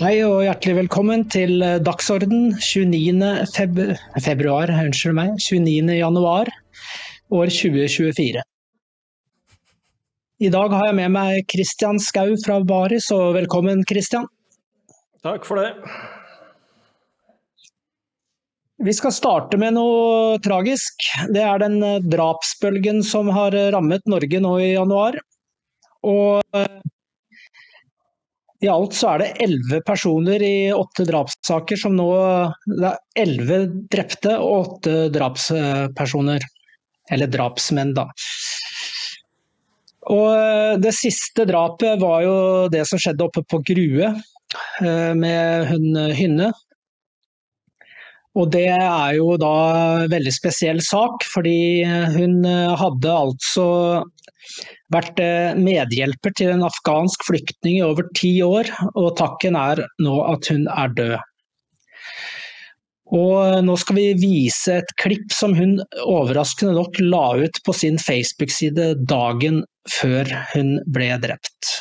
Hei og hjertelig velkommen til Dagsorden 29. Feb februar, unnskyld meg, 29. januar år 2024. I dag har jeg med meg Kristian Skau fra Baris, og velkommen Kristian. Takk for det. Vi skal starte med noe tragisk. Det er den drapsbølgen som har rammet Norge nå i januar. Og i alt så er det elleve personer i åtte drapssaker som nå Det er elleve drepte og åtte drapspersoner. Eller drapsmenn, da. Og det siste drapet var jo det som skjedde oppe på Grue med hun Hynne. Og det er jo da en veldig spesiell sak, fordi hun hadde altså vært medhjelper til en afghansk flyktning i over ti år, og takken er nå at hun er død. Og nå skal vi vise et klipp som hun overraskende nok la ut på sin Facebook-side dagen før hun ble drept.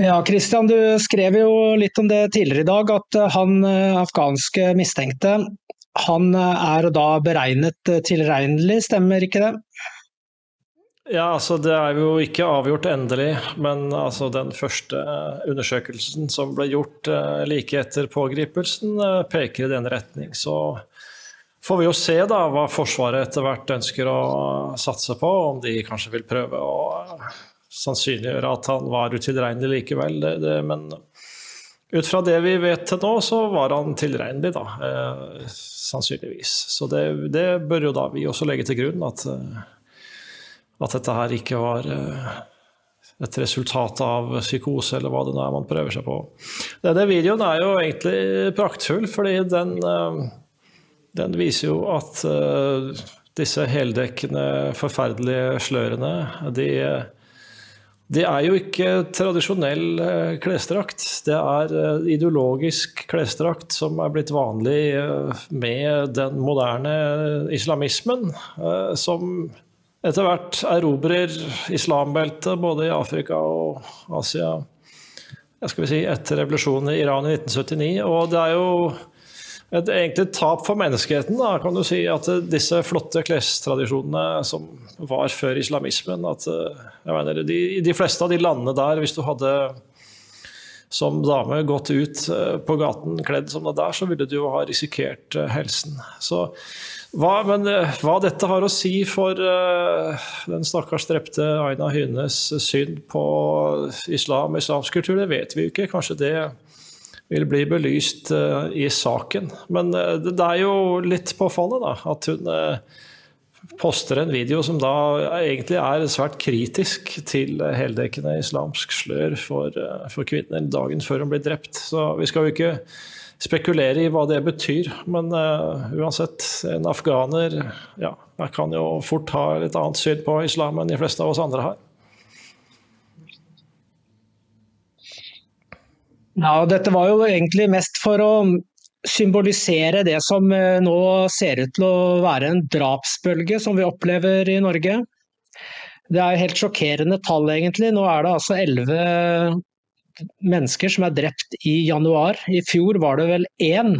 Ja, Christian, du skrev jo litt om det tidligere i dag, at han afghanske mistenkte han er da beregnet tilregnelig, stemmer ikke det? Ja, altså Det er jo ikke avgjort endelig, men altså den første undersøkelsen som ble gjort like etter pågripelsen, peker i den retning. Så får vi jo se da hva Forsvaret etter hvert ønsker å satse på, om de kanskje vil prøve å sannsynliggjøre at han var utilregnelig likevel. Det, det, men ut fra det vi vet til nå, så var han tilregnelig, da. Eh, sannsynligvis. Så det, det, bør jo da vi også legge til grunn, at, at dette her ikke var eh, et resultat av psykose, eller hva det nå er man prøver seg på. Denne videoen er jo egentlig praktfull, fordi den, den viser jo at disse heldekkende, forferdelige slørene, de det er jo ikke tradisjonell eh, klesdrakt. Det er eh, ideologisk klesdrakt som er blitt vanlig eh, med den moderne islamismen, som etter hvert erobrer islambeltet både i Afrika og Asia skal vi si, etter revolusjonen i Iran i 1979. Og det er jo et egentlig tap for menneskeheten, da, kan du si. At disse flotte klestradisjonene som var før islamismen at jeg mener, de, de fleste av de landene der, hvis du hadde som dame gått ut eh, på gaten kledd som det der, så ville du jo ha risikert eh, helsen. Så hva, men eh, hva dette har å si for uh, den stakkars drepte Aina Hynes syn på islam islamsk kultur, det vet vi jo ikke. Kanskje det vil bli belyst uh, i saken. Men uh, det, er jo litt påfallende da, at hun poster en video som da egentlig er svært kritisk til heldekkende islamsk slør for, eh, for kvinner dagen før hun blir drept. Så vi skal jo ikke spekulere i hva det betyr, men uansett, en afghaner ja, kan jo fort ha litt annet syn på islam enn de fleste av oss andre har. Ja, dette var jo egentlig mest for å symbolisere det som eh, nå ser ut til å være en drapsbølge som vi opplever i Norge. Det er helt sjokkerende tall, egentlig. Nå er det altså elleve mennesker som er drept i januar. I fjor var det vel én.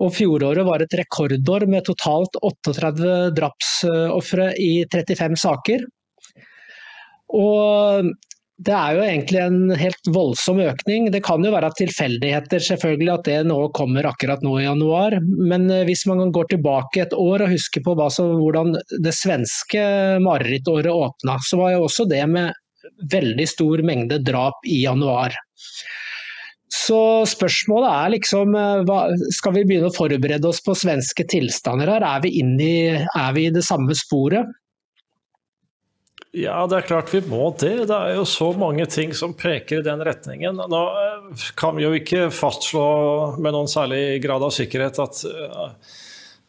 Og fjoråret var et rekordår med totalt 38 drapsofre i 35 saker. Og det er jo egentlig en helt voldsom økning. Det kan jo være tilfeldigheter selvfølgelig at det nå kommer akkurat nå i januar. Men eh, hvis man går tilbake et år og husker på som, hvordan det svenske marerittåret åpna, så var jo også det med veldig stor mengde drap i januar. Så spørsmålet er liksom eh, Skal vi begynne å forberede oss på svenske tilstander her? Er vi, i, er vi i det samme sporet? Ja, det er klart vi må det. Det er jo så mange ting som peker i den retningen. Nå eh, kan vi jo ikke fastslå med noen særlig grad av sikkerhet at eh,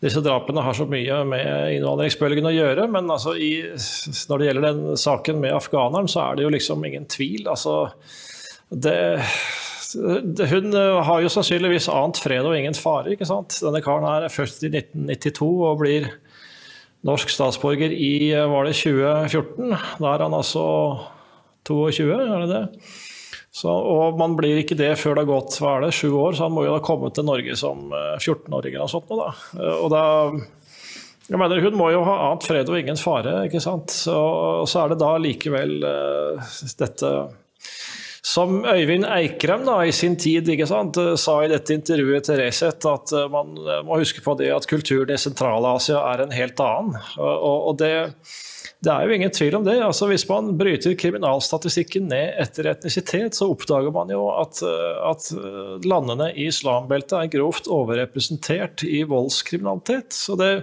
disse drapene har så mye med innvandringsbølgen å gjøre, men altså i, når det gjelder den saken med afghaneren, så er det jo liksom ingen tvil. Altså, det, hun har jo sannsynligvis ant fred og ingen fare. ikke sant? Denne karen er født i 1992 og blir norsk statsborger i var det 2014. Da er han altså 22, er det det? Så, og man blir ikke det før det har gått hva er det, sju år, så han må jo ha kommet til Norge som 14-åring eller noe sånt. Da. Og da, jeg mener, Hun må jo ha ant fred og ingen fare, ikke sant. Så, så er det da likevel uh, dette som Øyvind Eikrem da, i sin tid sant, sa i dette intervjuet til Resett, at eh, man eh, må huske på det at kulturen i Sentral-Asia er en helt annen. Og, det, det, er jo ingen tvil om det. Altså, hvis man bryter kriminalstatistikken ned etter etnisitet, så oppdager man jo at, eh, at landene i islambeltet er grovt overrepresentert i voldskriminalitet. Så det,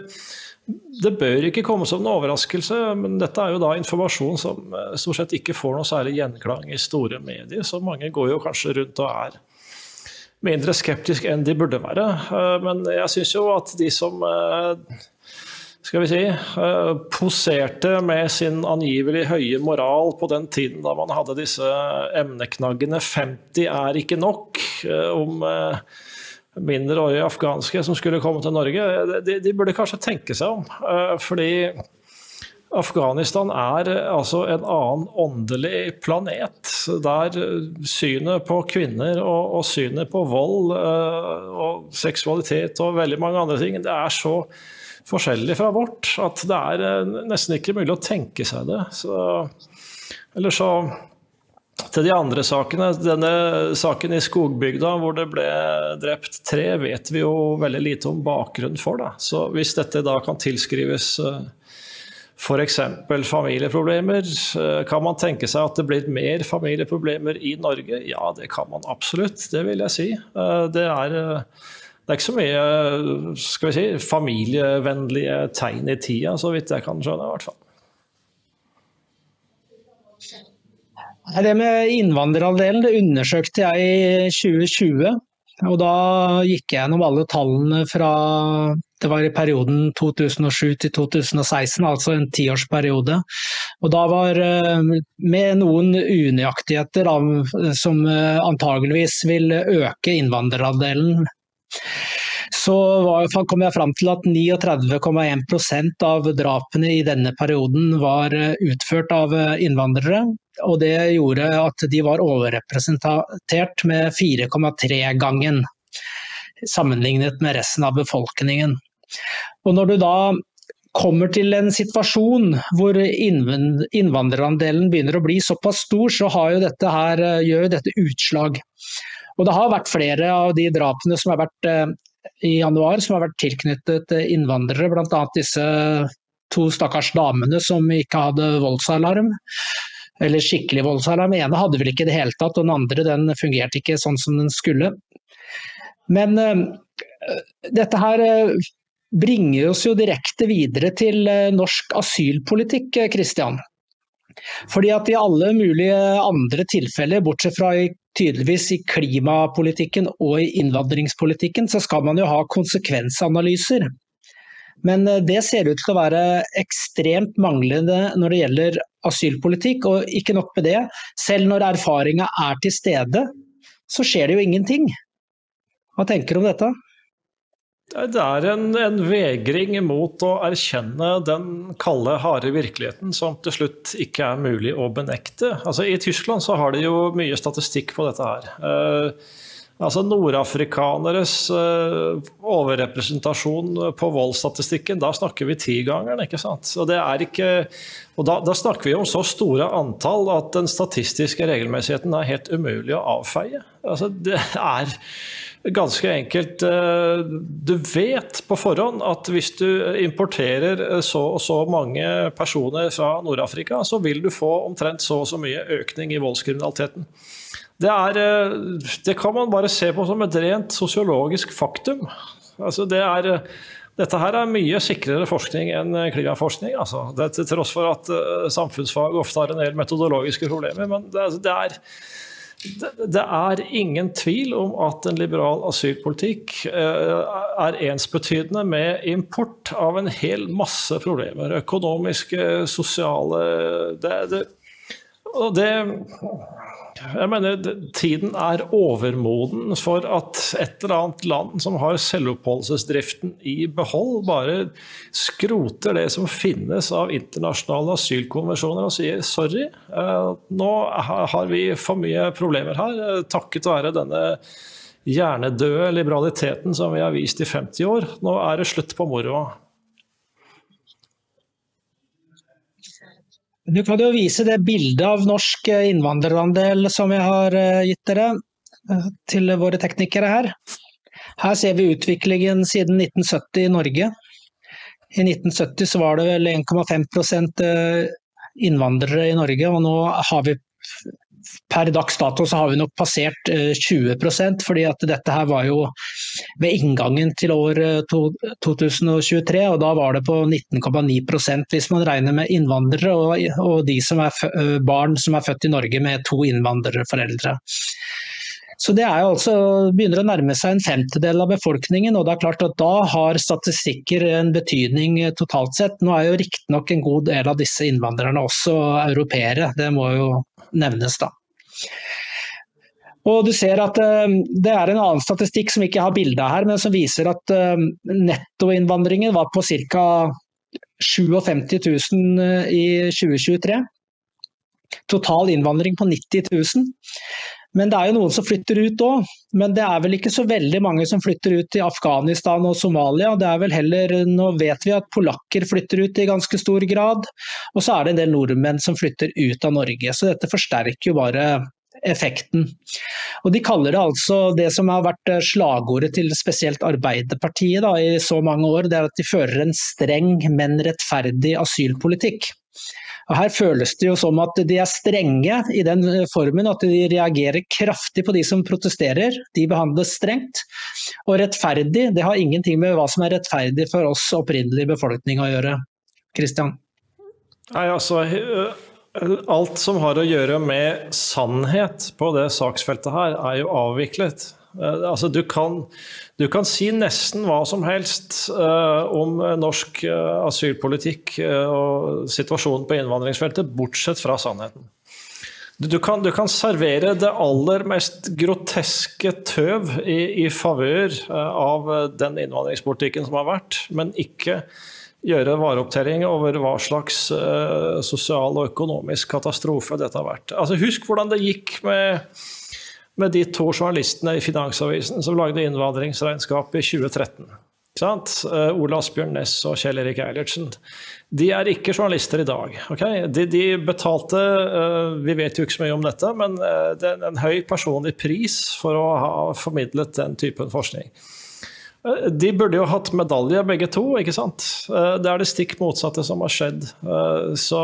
det bør ikke komme som en overraskelse, men dette er jo da informasjon som eh, stort sett ikke får noe særlig gjenklang i store medier, så mange går jo kanskje rundt og er mindre skeptiske enn de burde være. Eh, men jeg syns jo at de som eh, skal vi si, poserte med sin angivelig høye moral på den tiden da man hadde disse emneknaggene 50 er ikke nok, om mindreårige afghanske som skulle komme til Norge, de, de, burde kanskje tenke seg om. Eh, fordi Afghanistan er eh, altså en annen åndelig planet, der synet på kvinner og, og synet på vold og seksualitet og veldig mange andre ting, det er så forskjellig fra vårt at det er nesten ikke mulig å tenke seg det. Så, eller så til de andre sakene, denne saken i skogbygda hvor det ble drept tre, vet vi jo veldig lite om bakgrunnen for. Da. Så hvis dette da kan tilskrives eh, f.eks. familieproblemer, eh, kan man tenke seg at det blir mer familieproblemer i Norge? Ja, det kan man absolutt, det vil jeg si. Eh, det er, det er ikke så mye si, familievennlige tegn i tida, så vidt jeg kan skjønne. i hvert fall. Det med innvandrerandelen det undersøkte jeg i 2020. Og da gikk jeg gjennom alle tallene fra det var i perioden 2007 til 2016, altså en tiårsperiode. Og da var eh, med noen unøyaktigheter som eh, antageligvis vil øke innvandrerandelen. Så kom jeg fram til at 39,1% av drapene i denne perioden var eh, utført av innvandrere og det gjorde at de var overrepresentert med 4,3-gangen sammenlignet med resten av befolkningen. Og når du da kommer til en situasjon hvor innvandrerandelen begynner å bli såpass stor, så jo dette her, gjør jo dette utslag. Og det har vært flere av de drapene som har vært eh, i januar som har vært tilknyttet innvandrere, bl.a. disse to stakkars damene som ikke hadde voldsalarm eller skikkelig voldsalarm. Den ene hadde vel ikke i det hele tatt, og den andre den fungerte ikke sånn som den skulle. Men uh, dette her uh, bringer oss jo direkte videre til norsk asylpolitikk, Kristian. Fordi at i alle mulige andre tilfeller, bortsett fra i, tydeligvis i klimapolitikken og i innvandringspolitikken, så skal man jo ha konsekvensanalyser. Men eh, det ser ut til å være ekstremt manglende når det gjelder asylpolitikk. Og ikke nok med det, selv når erfaringa er til stede, så skjer det jo ingenting. Hva tenker du om dette? Det er en, en, vegring mot å erkjenne den kalde, harde virkeligheten som til slutt ikke er mulig å benekte. Altså, I Tyskland så har de jo mye statistikk på dette her. Eh, Altså Nordafrikaneres eh, overrepresentasjon på voldsstatistikken, da snakker vi tigangeren, ikke sant. Og, det er ikke, og da, da, snakker vi om så store antall at den statistiske regelmessigheten er helt umulig å avfeie. Altså det er ganske enkelt uh, Du vet på forhånd at hvis du importerer så og så mange personer fra Nord-Afrika, så vil du få omtrent så og så mye økning i voldskriminaliteten. Det, er, eh, det, kan man bare se på som et rent sosiologisk faktum. Altså det er, dette her er mye sikrere forskning enn klimaforskning. Altså. Det, til tross for at samfunnsfag ofte har en del metodologiske problemer. Men det, er, det, er, ingen tvil om at en liberal asylpolitikk uh, er ensbetydende med import av en hel masse problemer. Økonomiske, sosiale det, og det jeg mener Tiden er overmoden for at et eller annet land som har selvoppholdelsesdriften i behold, bare skroter det som finnes av internasjonale asylkonvensjoner og sier sorry, eh, nå har vi for mye problemer her, eh, takket være denne hjernedøde liberaliteten som vi har vist i 50 år. Nå er det slutt på moroa. Du kan jo vise det bildet av norsk eh, innvandrerandel som jeg har eh, gitt dere, eh, til våre teknikere her. Her ser vi utviklingen siden 1970 i Norge. I 1970 så var det vel 1,5% innvandrere i Norge, og nå har vi per dags dato så har vi nok passert 20 eh, fordi at dette her var jo ved inngangen til år 2023, og da var det på 19,9% hvis man regner med innvandrere og de som er eh, barn som er født i Norge med to innvandrerforeldre. Så det er jo altså, begynner å nærme seg en femtedel av befolkningen, og det er klart at da har statistikker en betydning totalt sett. Nå er jo riktignok en god del av disse innvandrerne også europeere, det må jo nevnes da. Og du ser at uh, Det er en annen statistikk som ikke har bilde her, men som viser at uh, nettoinnvandringen var på ca. 57 000 i 2023. Total innvandring på 90 000. Men det er jo noen som flytter ut òg. Men det er vel ikke så veldig mange som flytter ut til Afghanistan og Somalia. Det er vel heller, Nå vet vi at polakker flytter ut i ganske stor grad. Og så er det en del nordmenn som flytter ut av Norge. Så dette forsterker jo bare effekten. Og De kaller det altså det som har vært slagordet til spesielt Arbeiderpartiet da, i så mange år, det er at de fører en streng, men rettferdig asylpolitikk. Og Her føles det jo som at de er strenge i den eh, formen at de reagerer kraftig på de som protesterer. De behandles strengt. Og rettferdig, det har ingenting med hva som er rettferdig for oss opprinnelig befolkning å gjøre. Kristian? Nei, altså, Alt som har å gjøre med sannhet på det saksfeltet her, er jo avviklet. Eh, altså, du, kan, du, kan, si nesten hva som helst uh, om norsk uh, asylpolitikk uh, og situasjonen på innvandringsfeltet, bortsett fra sannheten. Du, kan, du kan, servere det aller mest groteske tøv i, i favør av den innvandringspolitikken som har vært, men ikke gjøre vareopptelling over hva slags sosial og økonomisk katastrofe dette har vært. Altså, husk hvordan det gikk med med de to journalistene i Finansavisen som lagde innvandringsregnskapet i 2013. Uh, Ole Asbjørn Næss og Kjell Erik Eilertsen. De er ikke journalister i dag. Okay? De, de, betalte uh, Vi vet jo ikke så mye om dette, men uh, det er en høy personlig pris for å ha formidlet den typen forskning. De burde jo hatt medalje, begge to. ikke sant? Det er det stikk motsatte som har skjedd. Så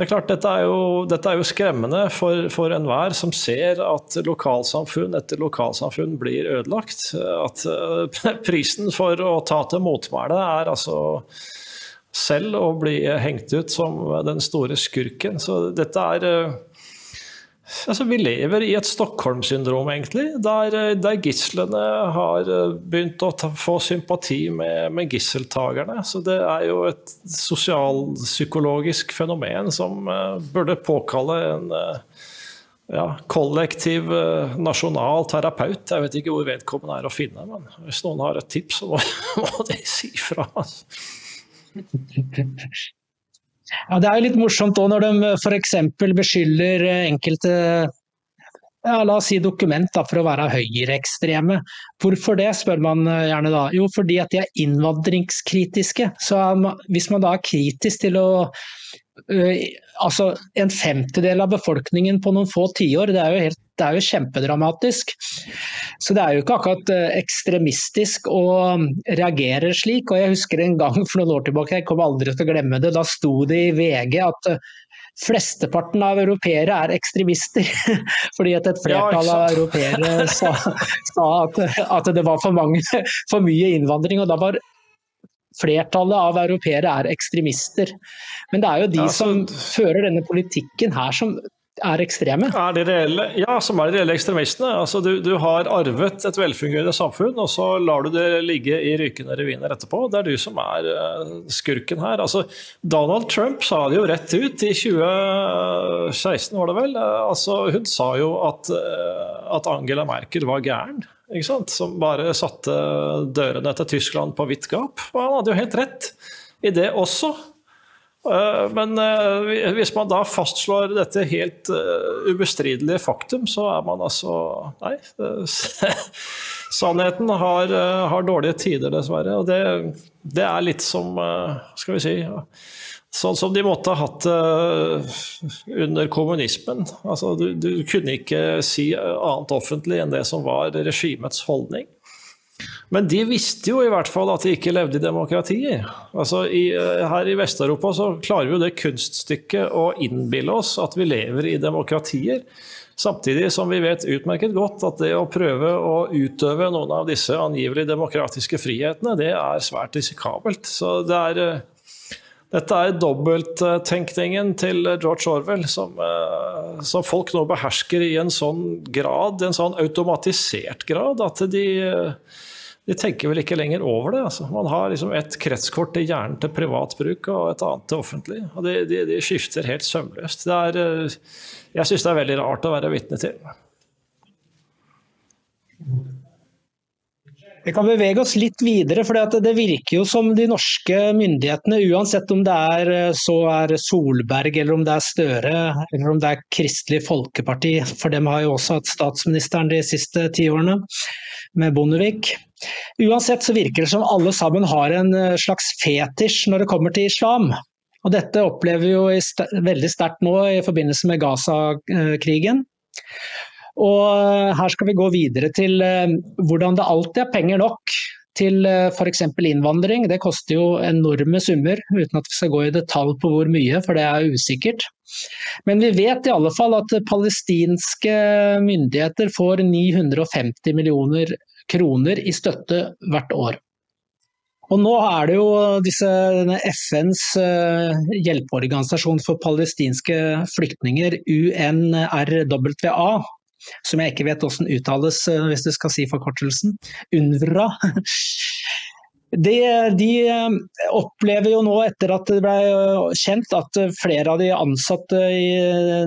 det er klart, Dette er jo, dette er jo skremmende for, for enhver som ser at lokalsamfunn etter lokalsamfunn blir ødelagt. At uh, prisen for å ta til motmæle er altså selv å bli hengt ut som den store skurken. Så dette er uh, Altså, vi lever i et Stockholm-syndrom, egentlig, der, der, gislene har eh, begynt å ta, få sympati med, med, gisseltakerne. Så det er jo et sosialpsykologisk fenomen som uh, burde påkalle en uh, ja, kollektiv uh, nasjonal terapeut. Jeg vet ikke hvor vedkommende er å finne, men hvis noen har et tips, så må, må de si fra. Altså. Ja, Det er jo litt morsomt òg når de f.eks. beskylder enkelte ja, la oss si dokument da, for å være høyreekstreme. Hvorfor det, spør man eh, gjerne da. Jo, fordi at de er innvandringskritiske. Så hvis man da er kritisk til å uh, Altså en femtedel av befolkningen på noen få tiår, det er jo, helt, det er jo kjempedramatisk. Så det er jo ikke akkurat uh, ekstremistisk å reagere slik. Og jeg husker en gang for noen år tilbake, jeg kommer aldri til å glemme det, da sto det i VG at uh, flesteparten av europeere er ekstremister. Fordi at et flertall av europeere sa, sa at, at, det var for, mange, for mye innvandring. og da var Flertallet av europeere er ekstremister. Men det er jo de ja, så... som fører denne politikken her som er ekstreme? Er de reelle, ja, som er de reelle ekstremistene. Altså, du, du, har arvet et velfungerende samfunn, og så lar du det ligge i rykende reviner etterpå. Det er du som er uh, skurken her. Altså, Donald Trump sa det jo rett ut i 2016, var det vel. Uh, altså, hun sa jo at, uh, at Angela Merkel var gæren. Som bare satte dørene til Tyskland på vidt gap. Og han hadde jo helt rett i det også. Eh, men eh, hvis man da fastslår dette helt eh, ubestridelige faktum, så er man altså Nei. Sannheten har, har dårlige tider, dessverre. Og det, det, er litt som Skal vi si Sånn som de måtte ha hatt det under kommunismen. Altså, du, du kunne ikke si annet offentlig enn det som var regimets holdning. Men de visste jo i hvert fall at de ikke levde i demokratier. Altså i, eh, her i Vest-Europa så klarer vi jo det kunststykket å innbille oss at vi lever i demokratier. Samtidig som vi vet utmerket godt at det å prøve å utøve noen av disse angivelig demokratiske frihetene, det er svært risikabelt. Så det er, eh, dette er dobbelttenkningen til George Orwell som, eh, som, folk nå behersker i en sånn grad, en sånn automatisert grad, at de de tenker vel ikke lenger over det. Altså. Man har liksom et kretskort til hjernen til privat bruk og et annet til offentlig. Og de, de, de skifter helt sømløst. Er, eh, jeg syns det er veldig rart å være vitne til. Vi kan bevege oss litt videre, for det virker jo som de norske myndighetene, uansett om det er, eh, er Solberg, eller om det er Støre, eller om det er Kristelig Folkeparti, for dem har jo også hatt statsministeren de siste ti årene, med Bondevik. Uansett så virker det som alle sammen har en eh, slags fetisj når det kommer til islam. Og dette opplever vi jo st veldig sterkt nå i forbindelse med Gaza-krigen. Og eh, her skal vi gå videre til eh, hvordan det alltid er penger nok til f.eks. innvandring. Det koster jo enorme summer, uten at vi skal gå i detalj på hvor mye, for det er usikkert. Men vi vet i alle fall at palestinske myndigheter får 950 millioner kroner i støtte hvert år. Og nå er det jo disse, FNs uh, hjelpeorganisasjon for palestinske flyktninger, UNRWA, som jeg ikke vet hvordan uttales uh, hvis du skal si forkortelsen, UNVRA. De, de, eh, opplever jo nå, etter at det ble kjent at flere av de ansatte i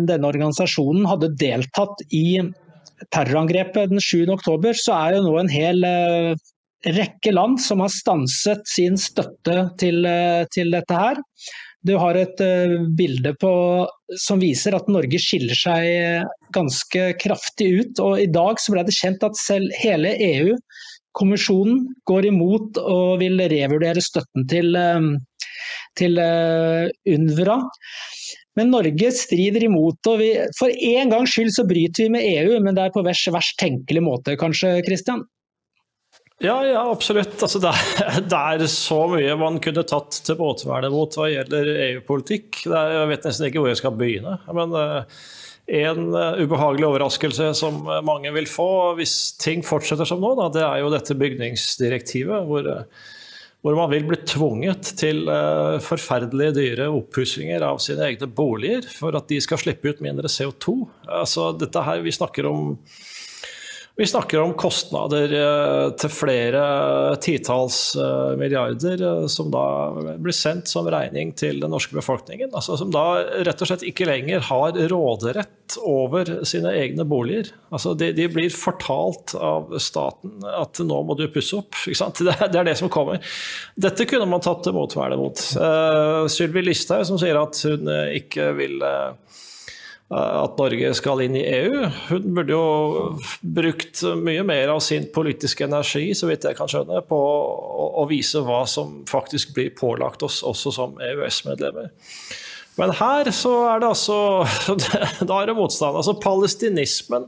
denne organisasjonen hadde deltatt i terrorangrepet den 7.10, så er jo nå en hel eh, rekke land som har stanset sin støtte til, eh, til dette her. Du har et uh, bilde på, som viser at Norge skiller seg ganske kraftig ut. og I dag så ble det kjent at selv hele EU, kommisjonen, går imot og vil revurdere støtten til, uh, til uh, UNVRA. Men Norge strider imot, og vi, for en gangs skyld så bryter vi med EU, men det er på verst, verst tenkelig måte, kanskje, Christian? Ja, ja, absolutt. Altså, det, er, det, er, så mye man kunne tatt til motmæle mot hva gjelder EU-politikk. Jeg vet nesten ikke hvor jeg skal begynne. Men uh, en uh, ubehagelig overraskelse som mange vil få hvis ting fortsetter som nå, da, det er jo dette bygningsdirektivet. hvor uh, hvor man vil bli tvunget til uh, forferdelige dyre oppussinger av sine egne boliger for at de skal slippe ut mindre CO2. Altså, dette her, vi snakker om vi snakker om kostnader eh, til flere titalls eh, milliarder eh, som da blir sendt som regning til den norske befolkningen. Altså som da rett og slett ikke lenger har råderett over sine egne boliger. Altså de, de blir fortalt av staten at nå må du pusse opp. Det, er det som kommer. Dette kunne man tatt til motmæle mot. Uh, Sylvi Listhaug som sier at hun ikke vil uh, at Norge skal inn i EU. Hun burde jo brukt mye mer av sin politiske energi så vidt jeg kan skjønne, på å vise hva som faktisk blir pålagt oss også som EØS-medlemmer. Men her så er det altså Da er det motstand. Altså palestinismen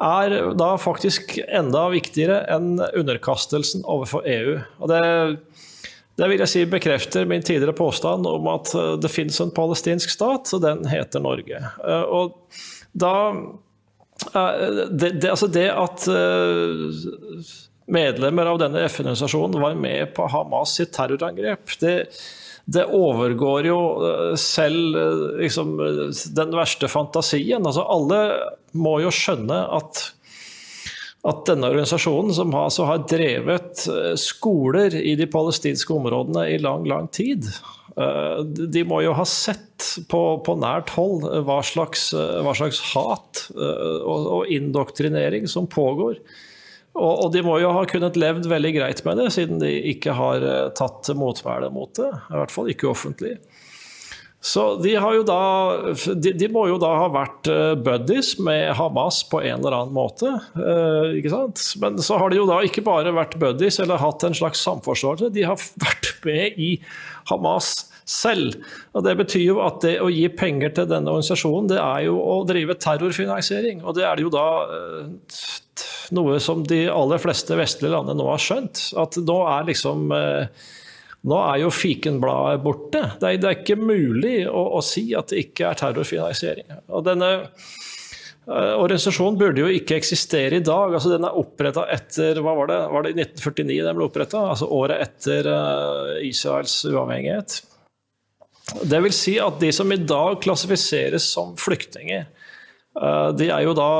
er da faktisk enda viktigere enn underkastelsen overfor EU. Og det, det vil jeg si bekrefter min tidligere påstand om at eh, det finnes en palestinsk stat, og den heter Norge. Eh, og da eh, det, det, altså det at medlemmer av denne FN-organisasjonen var med på Hamas sitt terrorangrep, det, det overgår jo selv liksom, den verste fantasien. Altså, alle må jo skjønne at, at denne organisasjonen, som har, har, drevet eh, skoler i de palestinske områdene i lang, lang tid, eh, de må jo ha sett på, på nært hold hva slags, hva slags hat eh, og, og indoktrinering som pågår. Og, og, de må jo ha kunnet levd veldig greit med det, siden de ikke har tatt motmæle mot det. I hvert fall ikke offentlig. Så de, da, de, de, må jo da ha vært uh, buddies med Hamas på en eller annen måte. Uh, ikke sant? Men så har de jo da ikke bare vært buddies eller hatt en slags samforståelse, de har vært med i Hamas selv. Og Det betyr jo at det å gi penger til denne organisasjonen, det er jo å drive terrorfinansiering. Og det er det jo da uh, noe som de aller fleste vestlige landene nå har skjønt. At nå er liksom nå er jo fikenbladet borte. Det er, det er ikke mulig å, å, si at det ikke er terrorfinansiering. Og denne uh, organisasjonen burde jo ikke eksistere i dag. altså Den er oppretta etter hva var det, var det 1949 den ble oppretta? Altså året etter uh, Israels uavhengighet. Det vil si at de som i dag klassifiseres som flyktninger, de er jo da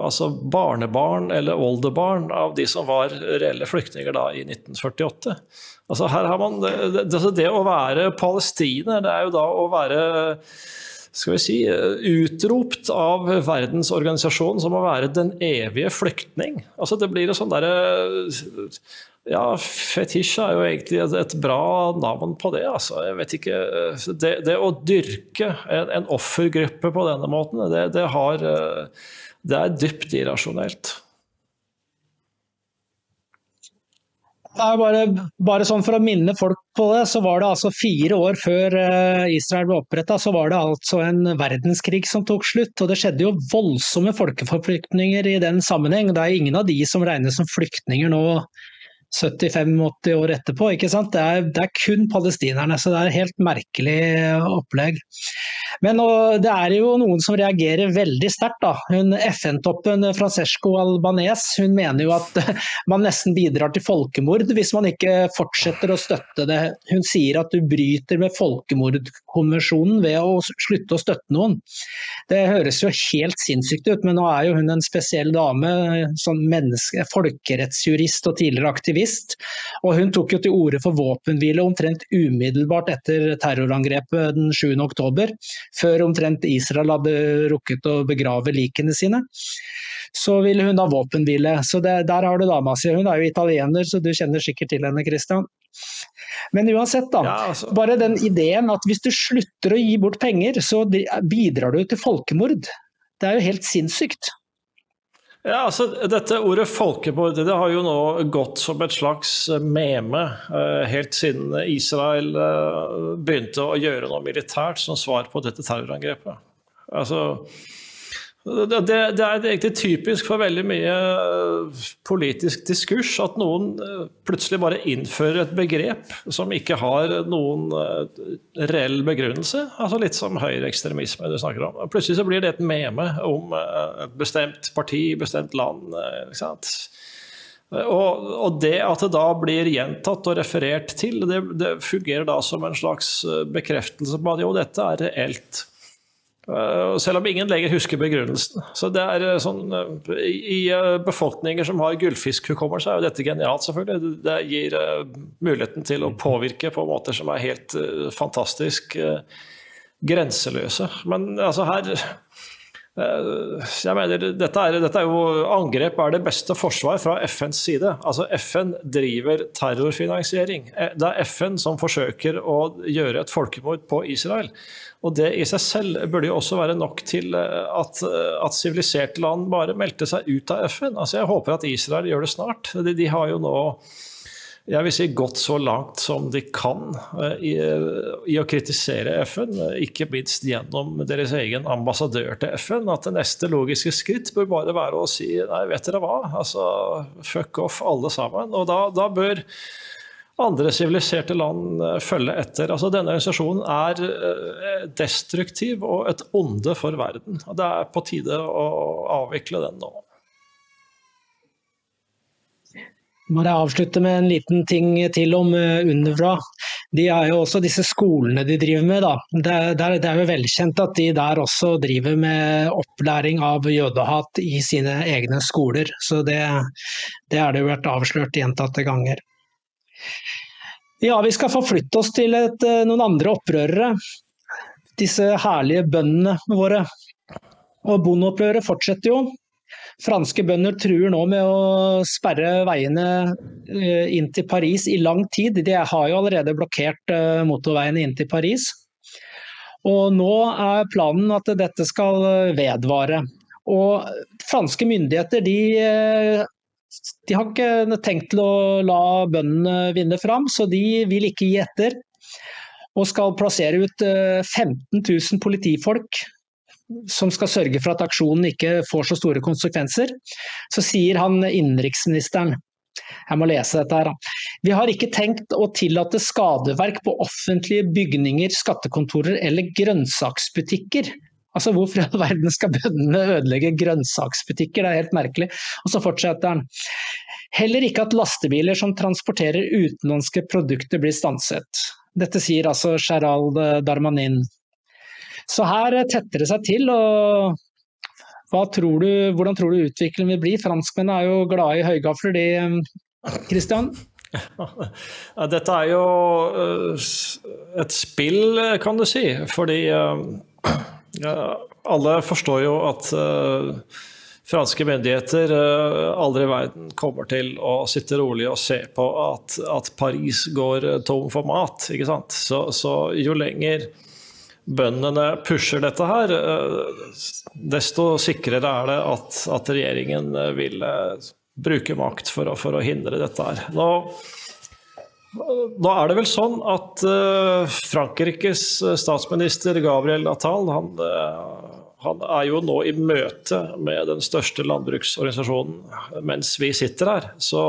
altså barnebarn eller oldebarn av de som var reelle flyktninger da i 1948. Altså her har man, det, det, altså det, å være palestiner, det er jo da å være skal vi si, utropt av verdensorganisasjonen som å være den evige flyktning. Altså det blir en sånn derre ja, fetisj er jo egentlig et, et, bra navn på det. Altså. Jeg vet ikke Det, det å dyrke en, en, offergruppe på denne måten, det, det, har, det er dypt irrasjonelt. Bare, bare, sånn For å minne folk på det, så var det altså fire år før eh, Israel ble oppretta, så var det altså en verdenskrig som tok slutt. Og det skjedde jo voldsomme folkeforflyktninger i den sammenheng. Det er ingen av de som regnes som flyktninger nå 75-80 år etterpå. ikke sant? Det er, det er, kun palestinerne, så det er et helt merkelig opplegg. Men det er jo noen som reagerer veldig sterkt. FN-toppen Francesco Albanes hun mener jo at man nesten bidrar til folkemord hvis man ikke fortsetter å støtte det. Hun sier at du bryter med folkemordkonvensjonen ved å slutte å støtte noen. Det høres jo helt sinnssykt ut, men nå er jo hun en spesiell dame, sånn menneske, folkerettsjurist og tidligere aktivist. Og hun tok jo til orde for våpenhvile omtrent umiddelbart etter terrorangrepet den 7. oktober, før omtrent Israel hadde rukket å begrave likene sine. Så ville hun ha våpenhvile. Så det, der har du dama si. Hun er jo italiener, så du kjenner sikkert til henne, Christian. Men uansett, da. Ja, altså. Bare den ideen at hvis du slutter å gi bort penger, så bidrar du til folkemord. Det er jo helt sinnssykt. Ja, altså Dette ordet folkemord det har jo nå gått som et slags meme eh, helt siden Israel eh, begynte å gjøre noe militært som svar på dette terrorangrepet. Altså, det, det, er egentlig typisk for veldig mye eh, politisk diskurs at noen eh, plutselig bare innfører et begrep som ikke har noen eh, reell begrunnelse. Altså Litt som høyreekstremisme du snakker om. Plutselig så blir det et meme om et bestemt parti, bestemt land. ikke sant? Og, og, det at det da blir gjentatt og referert til, det, det fungerer da som en slags bekreftelse på at jo, dette er reelt. Eh, selv om ingen lenger husker begrunnelsen. Så det er eh, sånn, eh, I befolkninger som har gullfiskhukommelse, er jo dette genialt, selvfølgelig. Det gir muligheten til å påvirke på måter som er helt fantastisk grenseløse. Men altså her jeg mener, dette er, dette er, jo Angrep er det beste forsvar fra FNs side. Altså FN driver terrorfinansiering. Det er FN som forsøker å gjøre et folkemord på Israel. Og Det i seg selv burde jo også være nok til eh, at, at siviliserte land bare meldte seg ut av FN. Altså Jeg håper at Israel gjør det snart. De, de har jo nå jeg vil si gått så langt som de kan eh, i, i, å kritisere FN, ikke minst gjennom deres egen ambassadør til FN, at det neste logiske skritt bør bare være å si nei, vet dere hva, altså fuck off alle sammen. Og da, da bør andre siviliserte land eh, følge etter. Altså, denne organisasjonen er eh, destruktiv og et onde for verden. og Det er på tide å avvikle den nå. Må jeg avslutte med en liten ting til om eh, UNRWA. De er jo også disse skolene de driver med. Det, er, det er jo velkjent at de der også driver med opplæring av jødehat i sine egne skoler. Så det, det er det jo vært avslørt gjentatte ganger. Ja, vi skal forflytte oss til et, eh, noen andre opprørere. Disse herlige bøndene våre. Og bondeopprøret fortsetter jo. Franske bønder truer nå med å sperre veiene eh, inn til Paris i lang tid. De har jo allerede blokkert eh, motorveiene inn til Paris. Og nå er planen at dette skal vedvare. Og franske myndigheter de, de har ikke tenkt til å la bøndene vinne fram, så de vil ikke gi etter. Og skal plassere ut 15 000 politifolk som skal sørge for at aksjonen ikke får så store konsekvenser, så sier han innenriksministeren jeg må lese dette her. Vi har ikke tenkt å tillate skadeverk på offentlige bygninger, skattekontorer eller grønnsaksbutikker. Altså Hvorfor i all verden skal bøndene ødelegge grønnsaksbutikker, det er helt merkelig. Og så fortsetter han. Heller ikke at lastebiler som transporterer utenlandske produkter blir stanset. Dette sier altså Gerald Darmanin. Så her tetter det seg til. og tror du, hvordan tror du utviklingen vil bli? Franskmennene er jo glade i høygafler, de, Christian? Ja, dette er jo eh, et spill, kan du si. Fordi eh, ja, alle forstår jo at uh, franske myndigheter uh, aldri i verden kommer til å sitte rolig og se på at, at Paris går tom for mat. ikke sant? Så, så jo lenger bøndene pusher dette her, uh, desto sikrere er det at, at regjeringen eh, vil eh, bruke makt for å, for å hindre dette her. Nå, nå, er det vel sånn at Frankrikes statsminister Gabriel Attal han, han er jo nå i møte med den største landbruksorganisasjonen mens vi sitter her. Så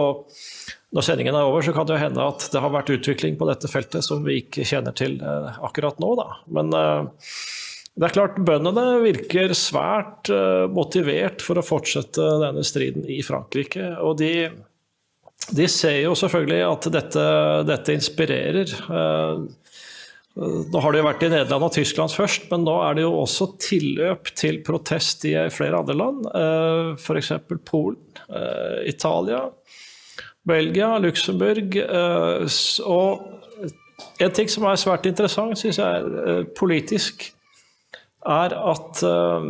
når sendingen er over, så kan det jo hende at det har vært utvikling på dette feltet som vi ikke kjenner til eh, akkurat nå. Da. Men eh, det er klart, bøndene virker svært eh, motivert for å fortsette denne striden i Frankrike. Og de, de ser jo selvfølgelig at dette, dette inspirerer. Nå har det jo vært i Nederland og Tyskland først, men nå er det jo også tilløp til protest i flere andre land. F.eks. Polen, Italia. Belgia, Luxembourg. Eh, og en ting som er svært interessant, syns jeg, er politisk, er at eh,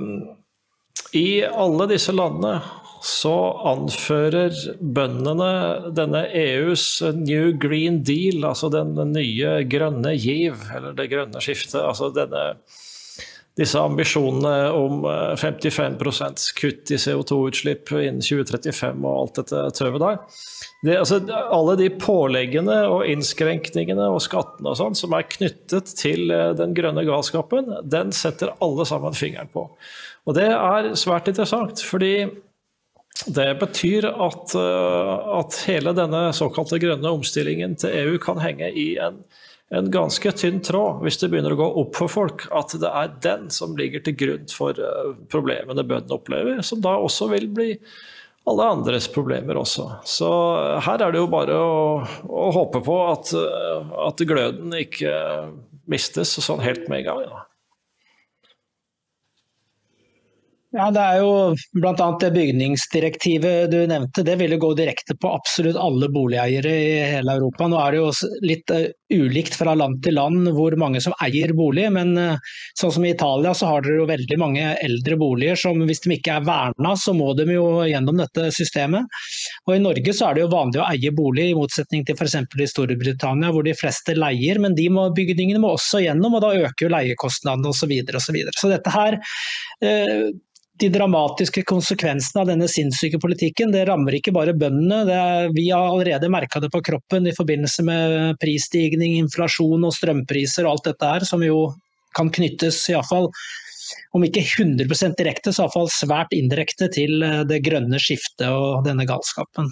i alle disse landene så anfører bøndene denne EUs New Green Deal, altså den nye grønne giv, eller det grønne skiftet. altså denne disse ambisjonene om 55% kutt i CO2-utslipp innen 2035 og alt dette tøvet der. Det, altså, alle de påleggene og innskrenkningene og skattene og sånn som er knyttet til eh, den grønne galskapen, den setter alle sammen fingeren på. Og det er svært interessant, fordi det betyr at, eh, at hele denne såkalte grønne omstillingen til EU kan henge i en, en ganske tynn tråd, hvis det begynner å gå opp for folk at det er den som ligger til grunn for eh, problemene bøndene opplever, som da også vil bli alle andres problemer også. Så her er det jo bare å, å håpe på at, at, gløden ikke mistes sånn helt med en gang. Ja. Ja, Det er jo bl.a. det bygningsdirektivet du nevnte. Det vil jo gå direkte på absolutt alle boligeiere i hele Europa. Nå er det jo litt eh, ulikt fra land til land hvor mange som eier bolig, men sånn som i Italia så har dere jo veldig mange eldre boliger som hvis de ikke er verna, så må de jo gjennom dette systemet. Og I Norge så er det jo vanlig å eie bolig, i motsetning til f.eks. i Storbritannia hvor de fleste leier, men de må, bygningene må også gjennom, og da øker jo leiekostnadene osv. Så, videre, og så, videre. så dette her de dramatiske konsekvensene av denne sinnssyke politikken. Det rammer ikke bare bøndene. Er, vi har allerede merka det på kroppen i forbindelse med prisstigning, inflasjon og strømpriser og alt dette her, som jo kan knyttes iallfall om ikke 100% direkte, så iallfall svært indirekte til det grønne skiftet og denne galskapen.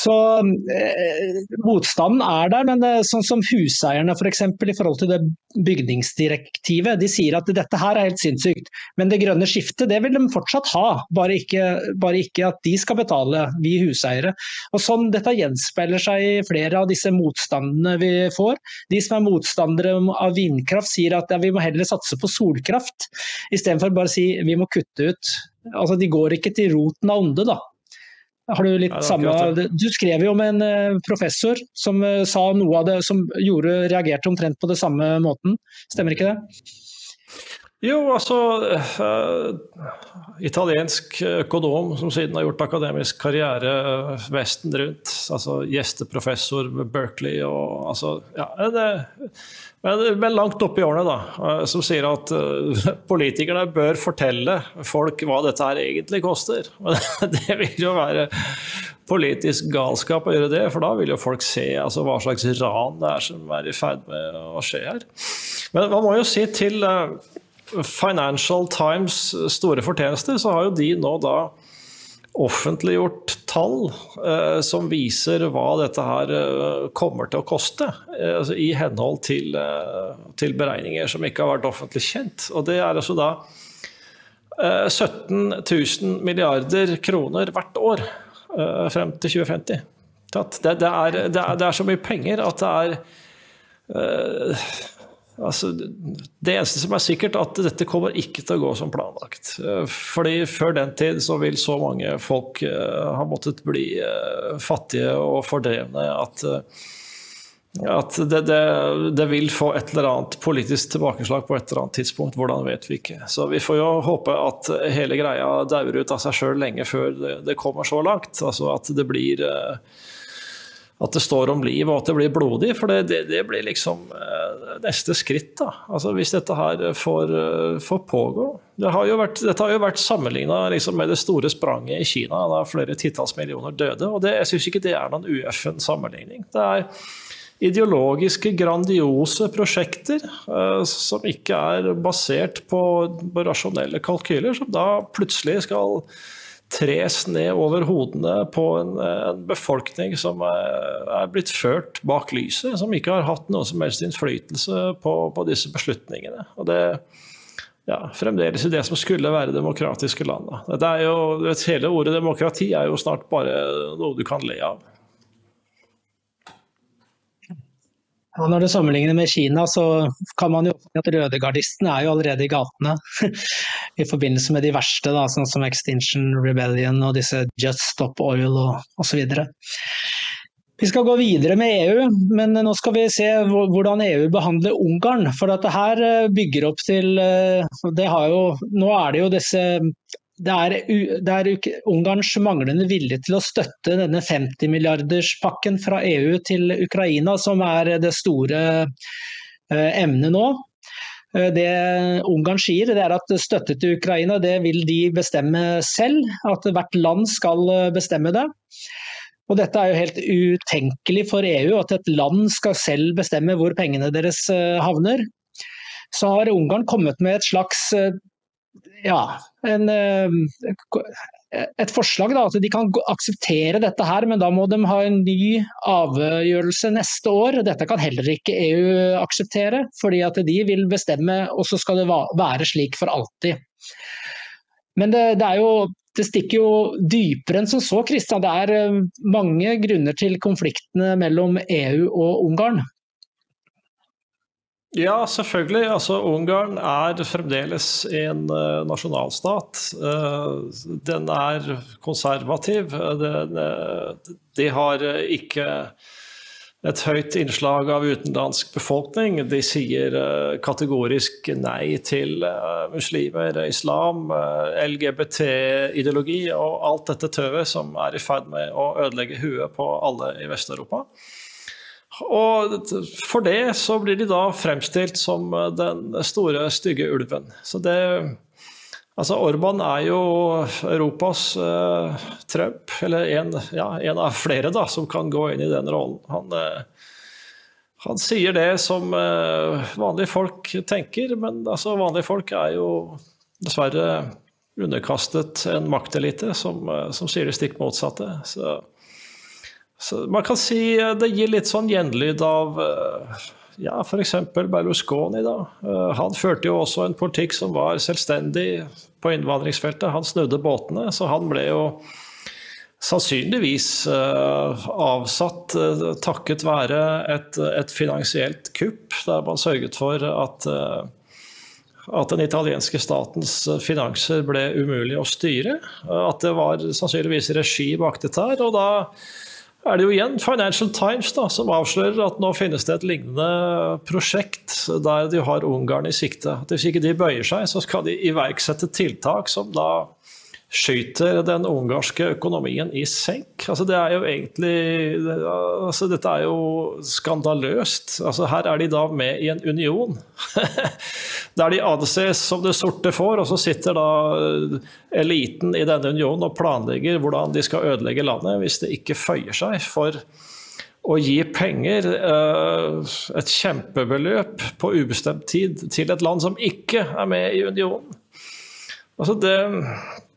Så eh, motstanden er der, men det er sånn som huseierne. For i forhold til det bygningsdirektivet. De sier at dette her er helt sinnssykt, men det grønne skiftet det vil de fortsatt ha. Bare ikke, bare ikke at de skal betale, vi huseiere. Og sånn, Dette gjenspeiler seg i flere av disse motstandene vi får. De som er motstandere av vindkraft sier at ja, vi må heller satse på solkraft, istedenfor bare å si vi må kutte ut. Altså, De går ikke til roten av onde, da. Har du litt samme Du skrev jo om en eh, professor som eh, sa noe av det som gjorde, reagerte omtrent på det samme måten, stemmer ikke det? Jo, altså uh, Italiensk økonom som siden har gjort akademisk karriere vesten rundt. altså Gjesteprofessor ved Berkeley og altså ja, det, men, men langt oppe i årene, da. Som sier at uh, politikerne bør fortelle folk hva dette her egentlig koster. Men det vil jo være politisk galskap å gjøre det, for da vil jo folk se altså, hva slags ran det er som er i ferd med å skje her. Men man må jo si til uh, Financial Times store fortjenester, så har jo de nå da offentliggjort tall eh, som viser hva dette her eh, kommer til å koste, eh, altså i henhold til, til, beregninger som ikke har vært offentlig kjent. Og det er altså da 17 000 milliarder kroner hvert år frem til 2050. Det, det, er, det, er, det er så mye penger at det er Altså, det eneste som er sikkert, at dette kommer ikke til å gå som planlagt. Eh, fordi Før den tid så vil så mange folk uh, ha måttet bli uh, fattige og fordrevne at, at det, det, det, vil få et eller annet politisk tilbakeslag på et eller annet tidspunkt. Hvordan vet vi ikke. Så vi får jo håpe at hele greia dauer ut av seg sjøl lenge før det, det, kommer så langt. Altså at det blir at det står om liv og at det blir blodig. For det, det, det blir liksom eh, neste skritt, da. Altså Hvis dette her får, eh, får pågå. Det har vært, dette har jo vært sammenligna liksom, med det store spranget i Kina, da flere titalls millioner døde. Og det, jeg syns ikke det er noen ueffen sammenligning. Det er ideologiske, grandiose prosjekter uh, som ikke er basert på, på rasjonelle kalkyler, som da plutselig skal tres ned over hodene på en, en, befolkning som er, blitt ført bak lyset, som ikke har hatt noe som helst innflytelse på, på disse beslutningene. Og det ja, fremdeles i det som skulle være demokratiske land. Hele ordet demokrati er jo snart bare noe du kan le av. Ja, når du sammenligner med Kina, så kan man jo si at rødegardistene er jo allerede i gatene. I forbindelse med de verste, da, sånn som Extinction Rebellion og disse Just Stop Oil og osv. Vi skal gå videre med EU, men nå skal vi se hvordan EU behandler Ungarn. For dette her eh, bygger opp til eh, jo, Nå er det jo disse det er, det er, Ungarns manglende vilje til å støtte denne 50-milliarderspakken fra EU til Ukraina som er det store eh, emnet nå. Eh, det Ungarn sier, det er at støtte til Ukraina det vil de bestemme selv. At hvert land skal eh, bestemme det. Og Dette er jo helt utenkelig for EU, at et land skal selv bestemme hvor pengene deres havner. Så har Ungarn kommet med et slags ja, en, eh, et forslag. Da, at de kan akseptere dette her, men da må de ha en ny avgjørelse neste år. Dette kan heller ikke EU akseptere, fordi at de vil bestemme, og så skal det være slik for alltid. Men det, det, jo, det stikker jo dypere enn som så, Kristian. Det er eh, mange grunner til konfliktene mellom EU og Ungarn. Ja, selvfølgelig. Altså, Ungarn er fremdeles en uh, nasjonalstat. Uh, den er konservativ. Den, uh, de har ikke et høyt innslag av utenlandsk befolkning. De sier kategorisk nei til muslimer, islam, LGBT-ideologi og alt dette tøvet som er i ferd med å ødelegge huet på alle i Vest-Europa. Og for det så blir de da fremstilt som den store, stygge ulven. Så det Altså, Orban er jo Europas uh, Trump, eller en, ja, en, av flere da, som kan gå inn i den rollen. Han, uh, han sier det som uh, vanlige folk tenker, men altså, vanlige folk er jo dessverre underkastet en maktelite som, som sier det stikk motsatte. Så, så, man kan si det gir litt sånn gjenlyd av ja, f.eks. Berlusconi. da. Eh, han førte jo også en politikk som var selvstendig på innvandringsfeltet. Han snudde båtene, så han ble jo sannsynligvis avsatt takket være et, et, finansielt kupp, der man sørget for at, at den italienske statens finanser ble umulig å styre. At det var sannsynligvis regi bak dette her. og da er det jo igjen Financial Times da, som avslører at nå finnes det et lignende prosjekt der de har Ungarn i sikte. At Hvis ikke de bøyer seg, så skal de iverksette tiltak som da skyter den ungarske økonomien i senk. Altså, det er jo egentlig altså, Dette er jo skandaløst. Altså, her er de da med i en union. Der de anses som det sorte får, og så sitter da eliten i denne unionen og planlegger hvordan de skal ødelegge landet hvis det ikke føyer seg for å gi penger, eh, et kjempebeløp på ubestemt tid, til et land som ikke er med i unionen. Altså det Eh,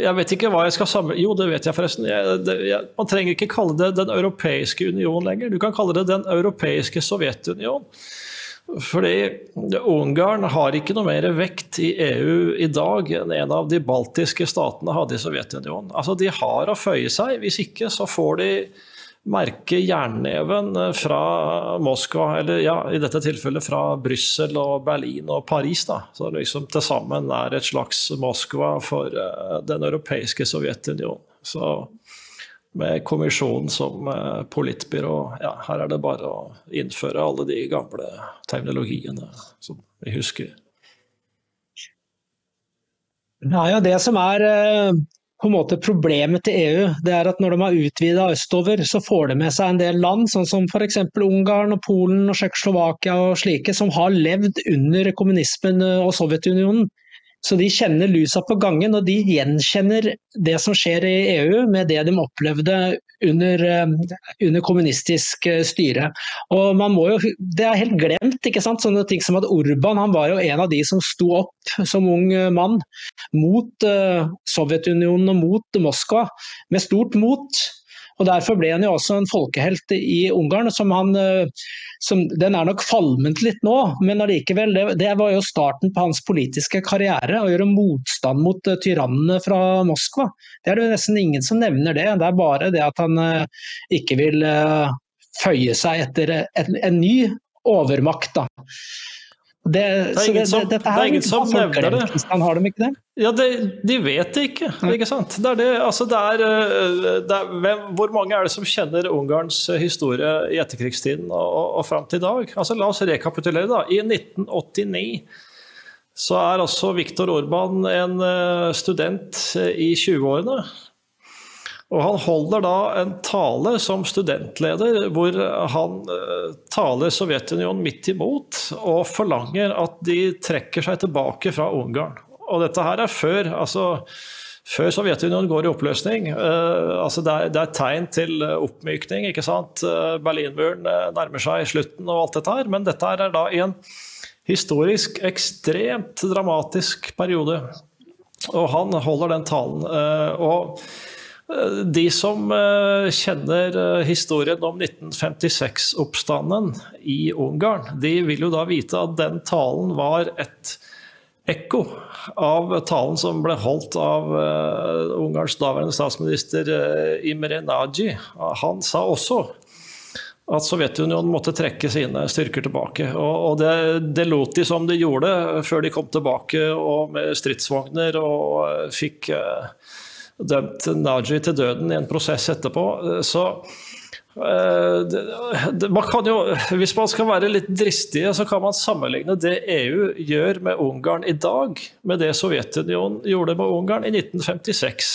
jeg vet ikke hva jeg skal samle Jo, det vet jeg forresten. Jeg, det, jeg, man trenger ikke kalle det Den europeiske union lenger. Du kan kalle det Den europeiske Sovjetunion. Fordi Ungarn har ikke noe mer vekt i EU i dag enn en av de baltiske statene hadde i Sovjetunionen. Altså, de har å føye seg. Hvis ikke så får de merke jernneven fra Moskva, eller ja, i dette tilfellet fra Brussel og Berlin og Paris. da, Så liksom til sammen er et slags Moskva for uh, den europeiske Sovjetunionen. Så med kommisjonen som uh, politbyrå, ja, her er det bare å innføre alle de gamle teknologiene som vi husker. Det er jo det som er på en måte Problemet til EU det er at når de har utvida østover, så får de med seg en del land, sånn som f.eks. Ungarn og Polen og Tsjekkoslovakia og slike, som har levd under kommunismen og Sovjetunionen. Så de kjenner lusa på gangen, og de gjenkjenner det som skjer i EU med det de opplevde under, eh, under kommunistisk eh, styre. Og man må jo, Det er helt glemt, ikke sant? sånne ting som at Orban han var jo en av de som sto opp som ung eh, mann mot Sovjetunionen og mot Moskva, med stort mot. Og Derfor ble han jo også en folkehelt i Ungarn. som han, eh, som, Den er nok falment litt nå, men allikevel, det, det, var jo starten på hans politiske karriere. Å gjøre motstand mot uh, tyrannene fra Moskva. Det er det nesten ingen som nevner det. Det er bare det at han uh, ikke vil føye seg etter en, en ny overmakt. da. Det, det, er ingen som, det, det er ingen som nevner det. Kristian, har de ikke det? Ja, det, De vet det ikke. ikke sant? Det er det, altså det er, eh, det er hvem, hvor mange er det som kjenner Ungarns historie i etterkrigstiden og, og, og fram til i dag? Altså, la oss rekapitulere. da. I 1989 så er altså Viktor Orban en eh, student i 20-årene. Og han holder da en tale som studentleder hvor han uh, taler Sovjetunionen midt imot og forlanger at de trekker seg tilbake fra Ungarn. Og dette her er før, altså, før Sovjetunionen går i oppløsning. Uh, altså det, er, det er tegn til oppmykning. ikke sant? Uh, Berlinmuren nærmer seg slutten og alt dette her. Men dette her er da i en historisk ekstremt dramatisk periode. Og han holder den talen. og de som eh, kjenner eh, historien om 1956-oppstanden i Ungarn, de vil jo da vite at den talen var et ekko av talen som ble holdt av uh, Ungarns daværende statsminister Imre Nagy. Han sa også at Sovjetunionen måtte trekke sine styrker tilbake. Og, det, det, lot de som de gjorde før de kom tilbake og med stridsvogner og fikk uh, dømt Naji til døden i en prosess etterpå. Så man kan jo, hvis man skal være litt dristig, så kan man sammenligne det EU gjør med Ungarn i dag, med det Sovjetunionen gjorde med Ungarn i 1956.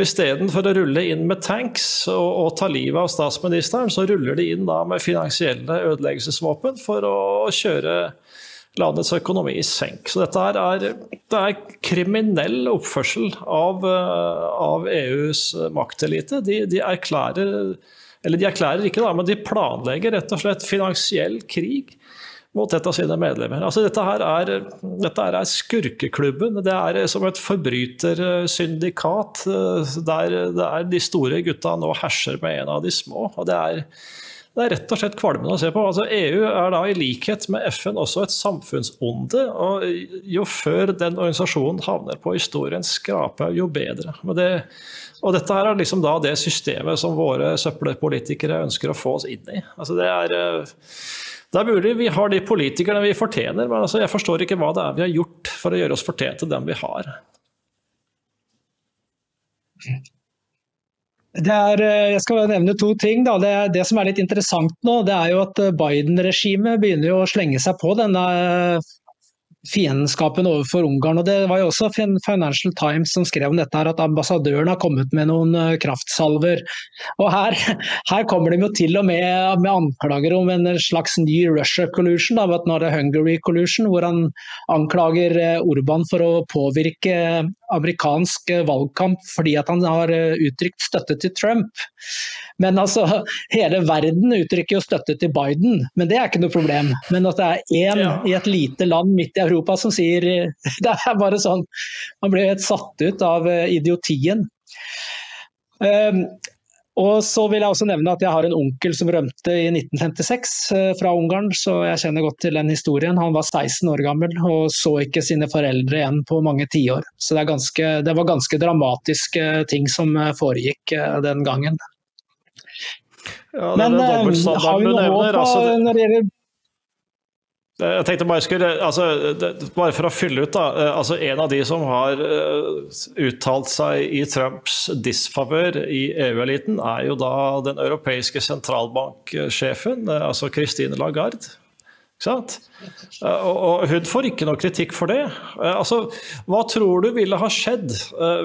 Istedenfor å rulle inn med tanks og, og, ta livet av statsministeren, så ruller de inn med finansielle ødeleggelsesvåpen for å kjøre landets økonomi i senk. Så dette er, det er kriminell oppførsel av, av EUs maktelite. De, de, erklærer Eller de erklærer ikke, da, men de planlegger rett og slett finansiell krig mot et av sine medlemmer. Altså, dette, her er, dette her er skurkeklubben. Det er som et forbrytersyndikat der, der de store gutta nå herser med en av de små. og det er det er rett og slett kvalmende å se på. Altså, EU er da i likhet med FN også et samfunnsonde. og Jo før den organisasjonen havner på historiens skrape, jo bedre. Det, og Dette her er liksom da det systemet som våre søppelpolitikere ønsker å få oss inn i. Altså, det er... Eh, det er mulig vi har de politikerne vi fortjener, men altså jeg forstår ikke hva det er vi har gjort for å gjøre oss fortjent til dem vi har. Er, eh, jeg skal nevne to ting. Det, det, som er litt interessant nå, det er jo at Biden-regimet begynner å slenge seg på denne fiendskapen overfor Ungarn. og Det var jo også Financial Times som skrev om dette, her, at ambassadøren har kommet med noen eh, kraftsalver. Og Her, her kommer de jo til og med med anklager om en slags ny Russia collusion, da, nå er det Hungary collusion, hvor han anklager eh, Orban for å påvirke amerikansk eh, valgkamp fordi at han har uttrykt støtte til Trump. Men altså, hele verden uttrykker jo støtte til Biden, men det er ikke noe problem. Men at det er én ja. i et lite land midt i Europa som sier Det er bare sånn Man blir helt satt ut av eh, idiotien. Um, og så vil jeg også nevne at jeg har en onkel som rømte i 1956 uh, fra Ungarn, så jeg kjenner godt til den historien. Han var 16 år gammel og så ikke sine foreldre igjen på mange tiår. Så det, ganske, det, var ganske dramatiske ting som uh, foregikk uh, den gangen. Ja, det Men har vi noe håp altså, når det gjelder jeg tenkte bare skulle, altså, bare for å fylle ut, da. Eh, altså, en av de som har uh, uttalt seg i Trumps disfavør i EU-eliten, er jo da den europeiske sentralbanksjefen, uh, altså Christine Lagarde. Uh, og, og, hun får ikke noe kritikk for det. altså, hva tror du ville ha skjedd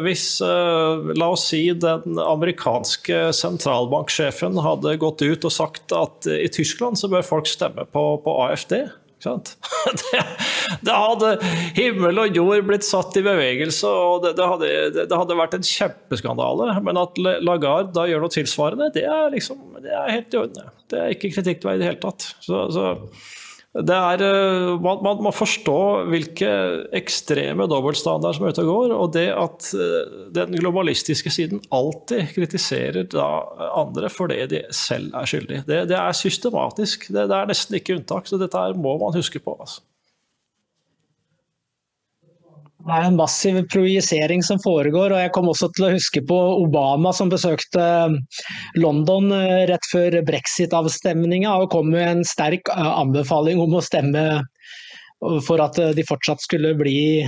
hvis, la oss si, den amerikanske sentralbanksjefen hadde gått ut og sagt at i Tyskland så bør folk stemme på, på AFD? Det, det, hadde himmel og jord blitt satt i bevegelse, og det, hadde, det, hadde, vært en kjempeskandale. Men at Lagarde da gjør noe tilsvarende, det er, liksom, er helt i orden. Det er ikke kritikkverdig i det hele tatt. Så, så er, eh, man, man, må forstå hvilke ekstreme dobbeltstandarder som er ute og går. Og det at eh, den globalistiske siden alltid kritiserer andre for det de selv er skyldig. Det, det er systematisk. Det, det, er nesten ikke unntak. Så dette må man huske på. Altså. Det er en massiv projisering som foregår. og Jeg kom også til å huske på Obama som besøkte eh, London eh, rett før brexit-avstemninga og kom med en sterk eh, anbefaling om å stemme for at de fortsatt skulle bli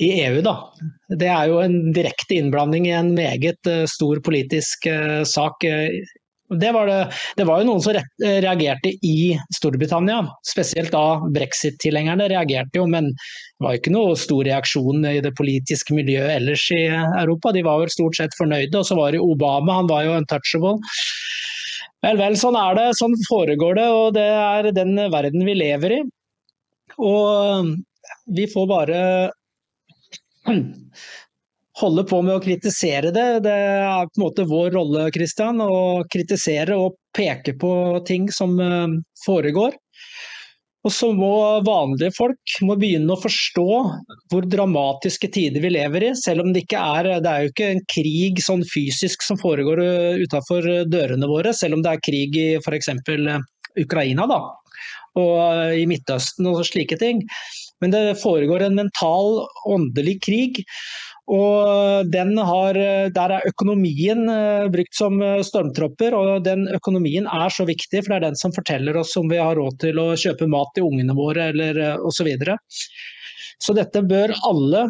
i EU. Da. Det er jo en direkte innblanding i en meget stor politisk sak det var, det, det var, jo noen som reagerte i Storbritannia, spesielt da brexit-tilhengerne reagerte jo, men det var jo ikke noe stor reaksjon i det politiske miljøet ellers i Europa. De var vel stort sett fornøyde. Og så var det Obama, han var jo untouchable. Vel, vel, sånn er det. Sånn foregår det, og det er den verden vi lever i. Og vi får bare holde på med å kritisere det. Det er på en måte vår rolle Christian, å kritisere og peke på ting som eh, foregår. Og så må vanlige folk må begynne å forstå hvor dramatiske tider vi lever i. Selv om det ikke er Det er jo ikke en krig sånn fysisk som foregår eh, utenfor dørene våre, selv om det er krig i f.eks. Ukraina da, og i Midtøsten og slike ting. Men det foregår en mental, åndelig krig. Og har, Der er økonomien eh, brukt som eh, stormtropper, og den økonomien er så viktig, for det er den som forteller oss om vi har råd til å kjøpe mat til ungene våre eller eh, osv. Så, videre. så dette bør alle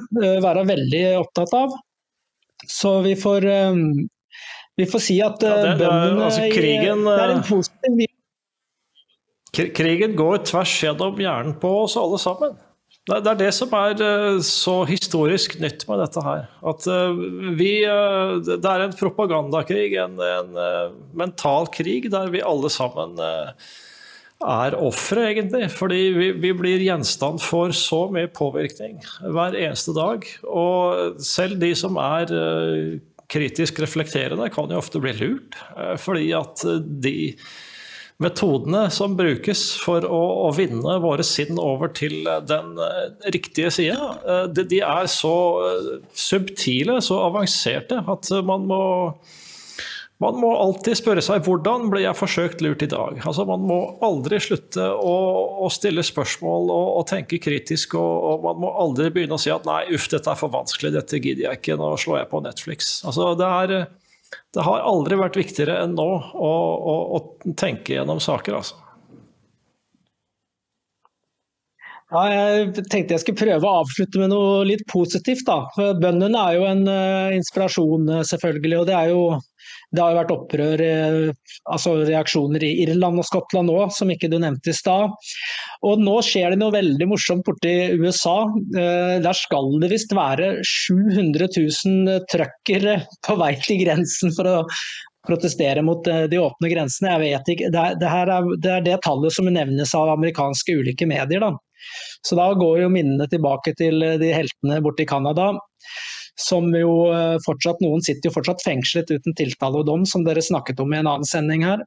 være veldig opptatt av. Så vi får vi får si at ja, det, bøndene altså, krigen, Det er en positiv Krigen går tvers gjennom hjernen på oss alle sammen. Det er det som er så historisk nytt med dette her. At vi Det er en propagandakrig, en, en mental krig, der vi alle sammen er ofre, egentlig. Fordi vi, vi, blir gjenstand for så mye påvirkning hver eneste dag. Og selv de som er kritisk reflekterende, kan jo ofte bli lurt. Fordi at de metodene som brukes for å, å vinne våre sinn over til den uh, riktige sida, de, de, er så subtile, så avanserte, at man må man må alltid spørre seg hvordan ble jeg forsøkt lurt i dag? Altså, man må aldri slutte å, å stille spørsmål og, og tenke kritisk. Og, og, man må aldri begynne å si at nei, uff, dette er for vanskelig, dette gidder jeg ikke, nå slår jeg på Netflix. Altså, det, er, det har aldri vært viktigere enn nå å, å, å tenke gjennom saker, altså. Ja, jeg tenkte jeg skulle prøve å avslutte med noe litt positivt. da. Bøndene er jo en uh, inspirasjon, uh, selvfølgelig. og Det er jo det har jo vært opprør, uh, altså reaksjoner i Irland og Skottland òg, som ikke du nevnte i stad. Og nå skjer det noe veldig morsomt borti USA. Der skal det visst være 700 000 truckere på vei til grensen for å protestere mot de åpne grensene. Jeg vet ikke. Det er det, er, det, tallet som nevnes av amerikanske ulike medier. da. Så da går jo minnene tilbake til eh, de heltene borte i Canada. Som jo eh, fortsatt, Noen sitter jo fortsatt fengslet uten tiltale og dom, som dere snakket om i en annen sending her.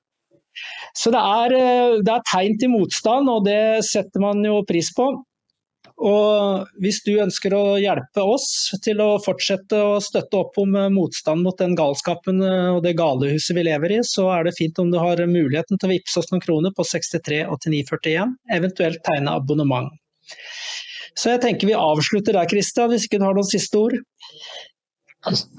Så det er, eh, det er tegn til motstand, og det setter man jo pris på. Og hvis du ønsker å hjelpe oss til å fortsette å støtte opp om motstand mot den galskapen og det galehuset vi lever i, så er det fint om du har muligheten til å vippse oss noen kroner på 63 8941, eventuelt tegne abonnement. Så jeg tenker vi avslutter der, Kristian, hvis ikke du har noen siste ord?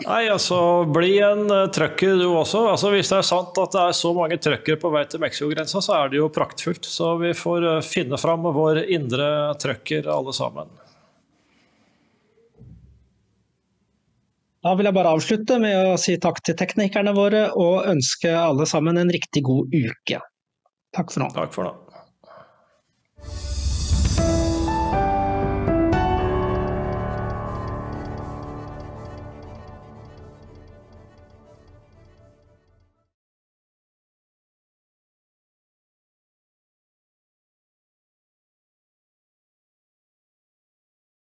Nei, altså bli en uh, trucker du også. Altså, hvis det er sant at det er så mange truckere på vei til Mexico-grensa, så er det jo praktfullt. Så vi får uh, finne fram vår indre trucker alle sammen. Da vil jeg bare avslutte med å si takk til teknikerne våre og ønske alle sammen en riktig god uke. Takk for nå. Takk for nå.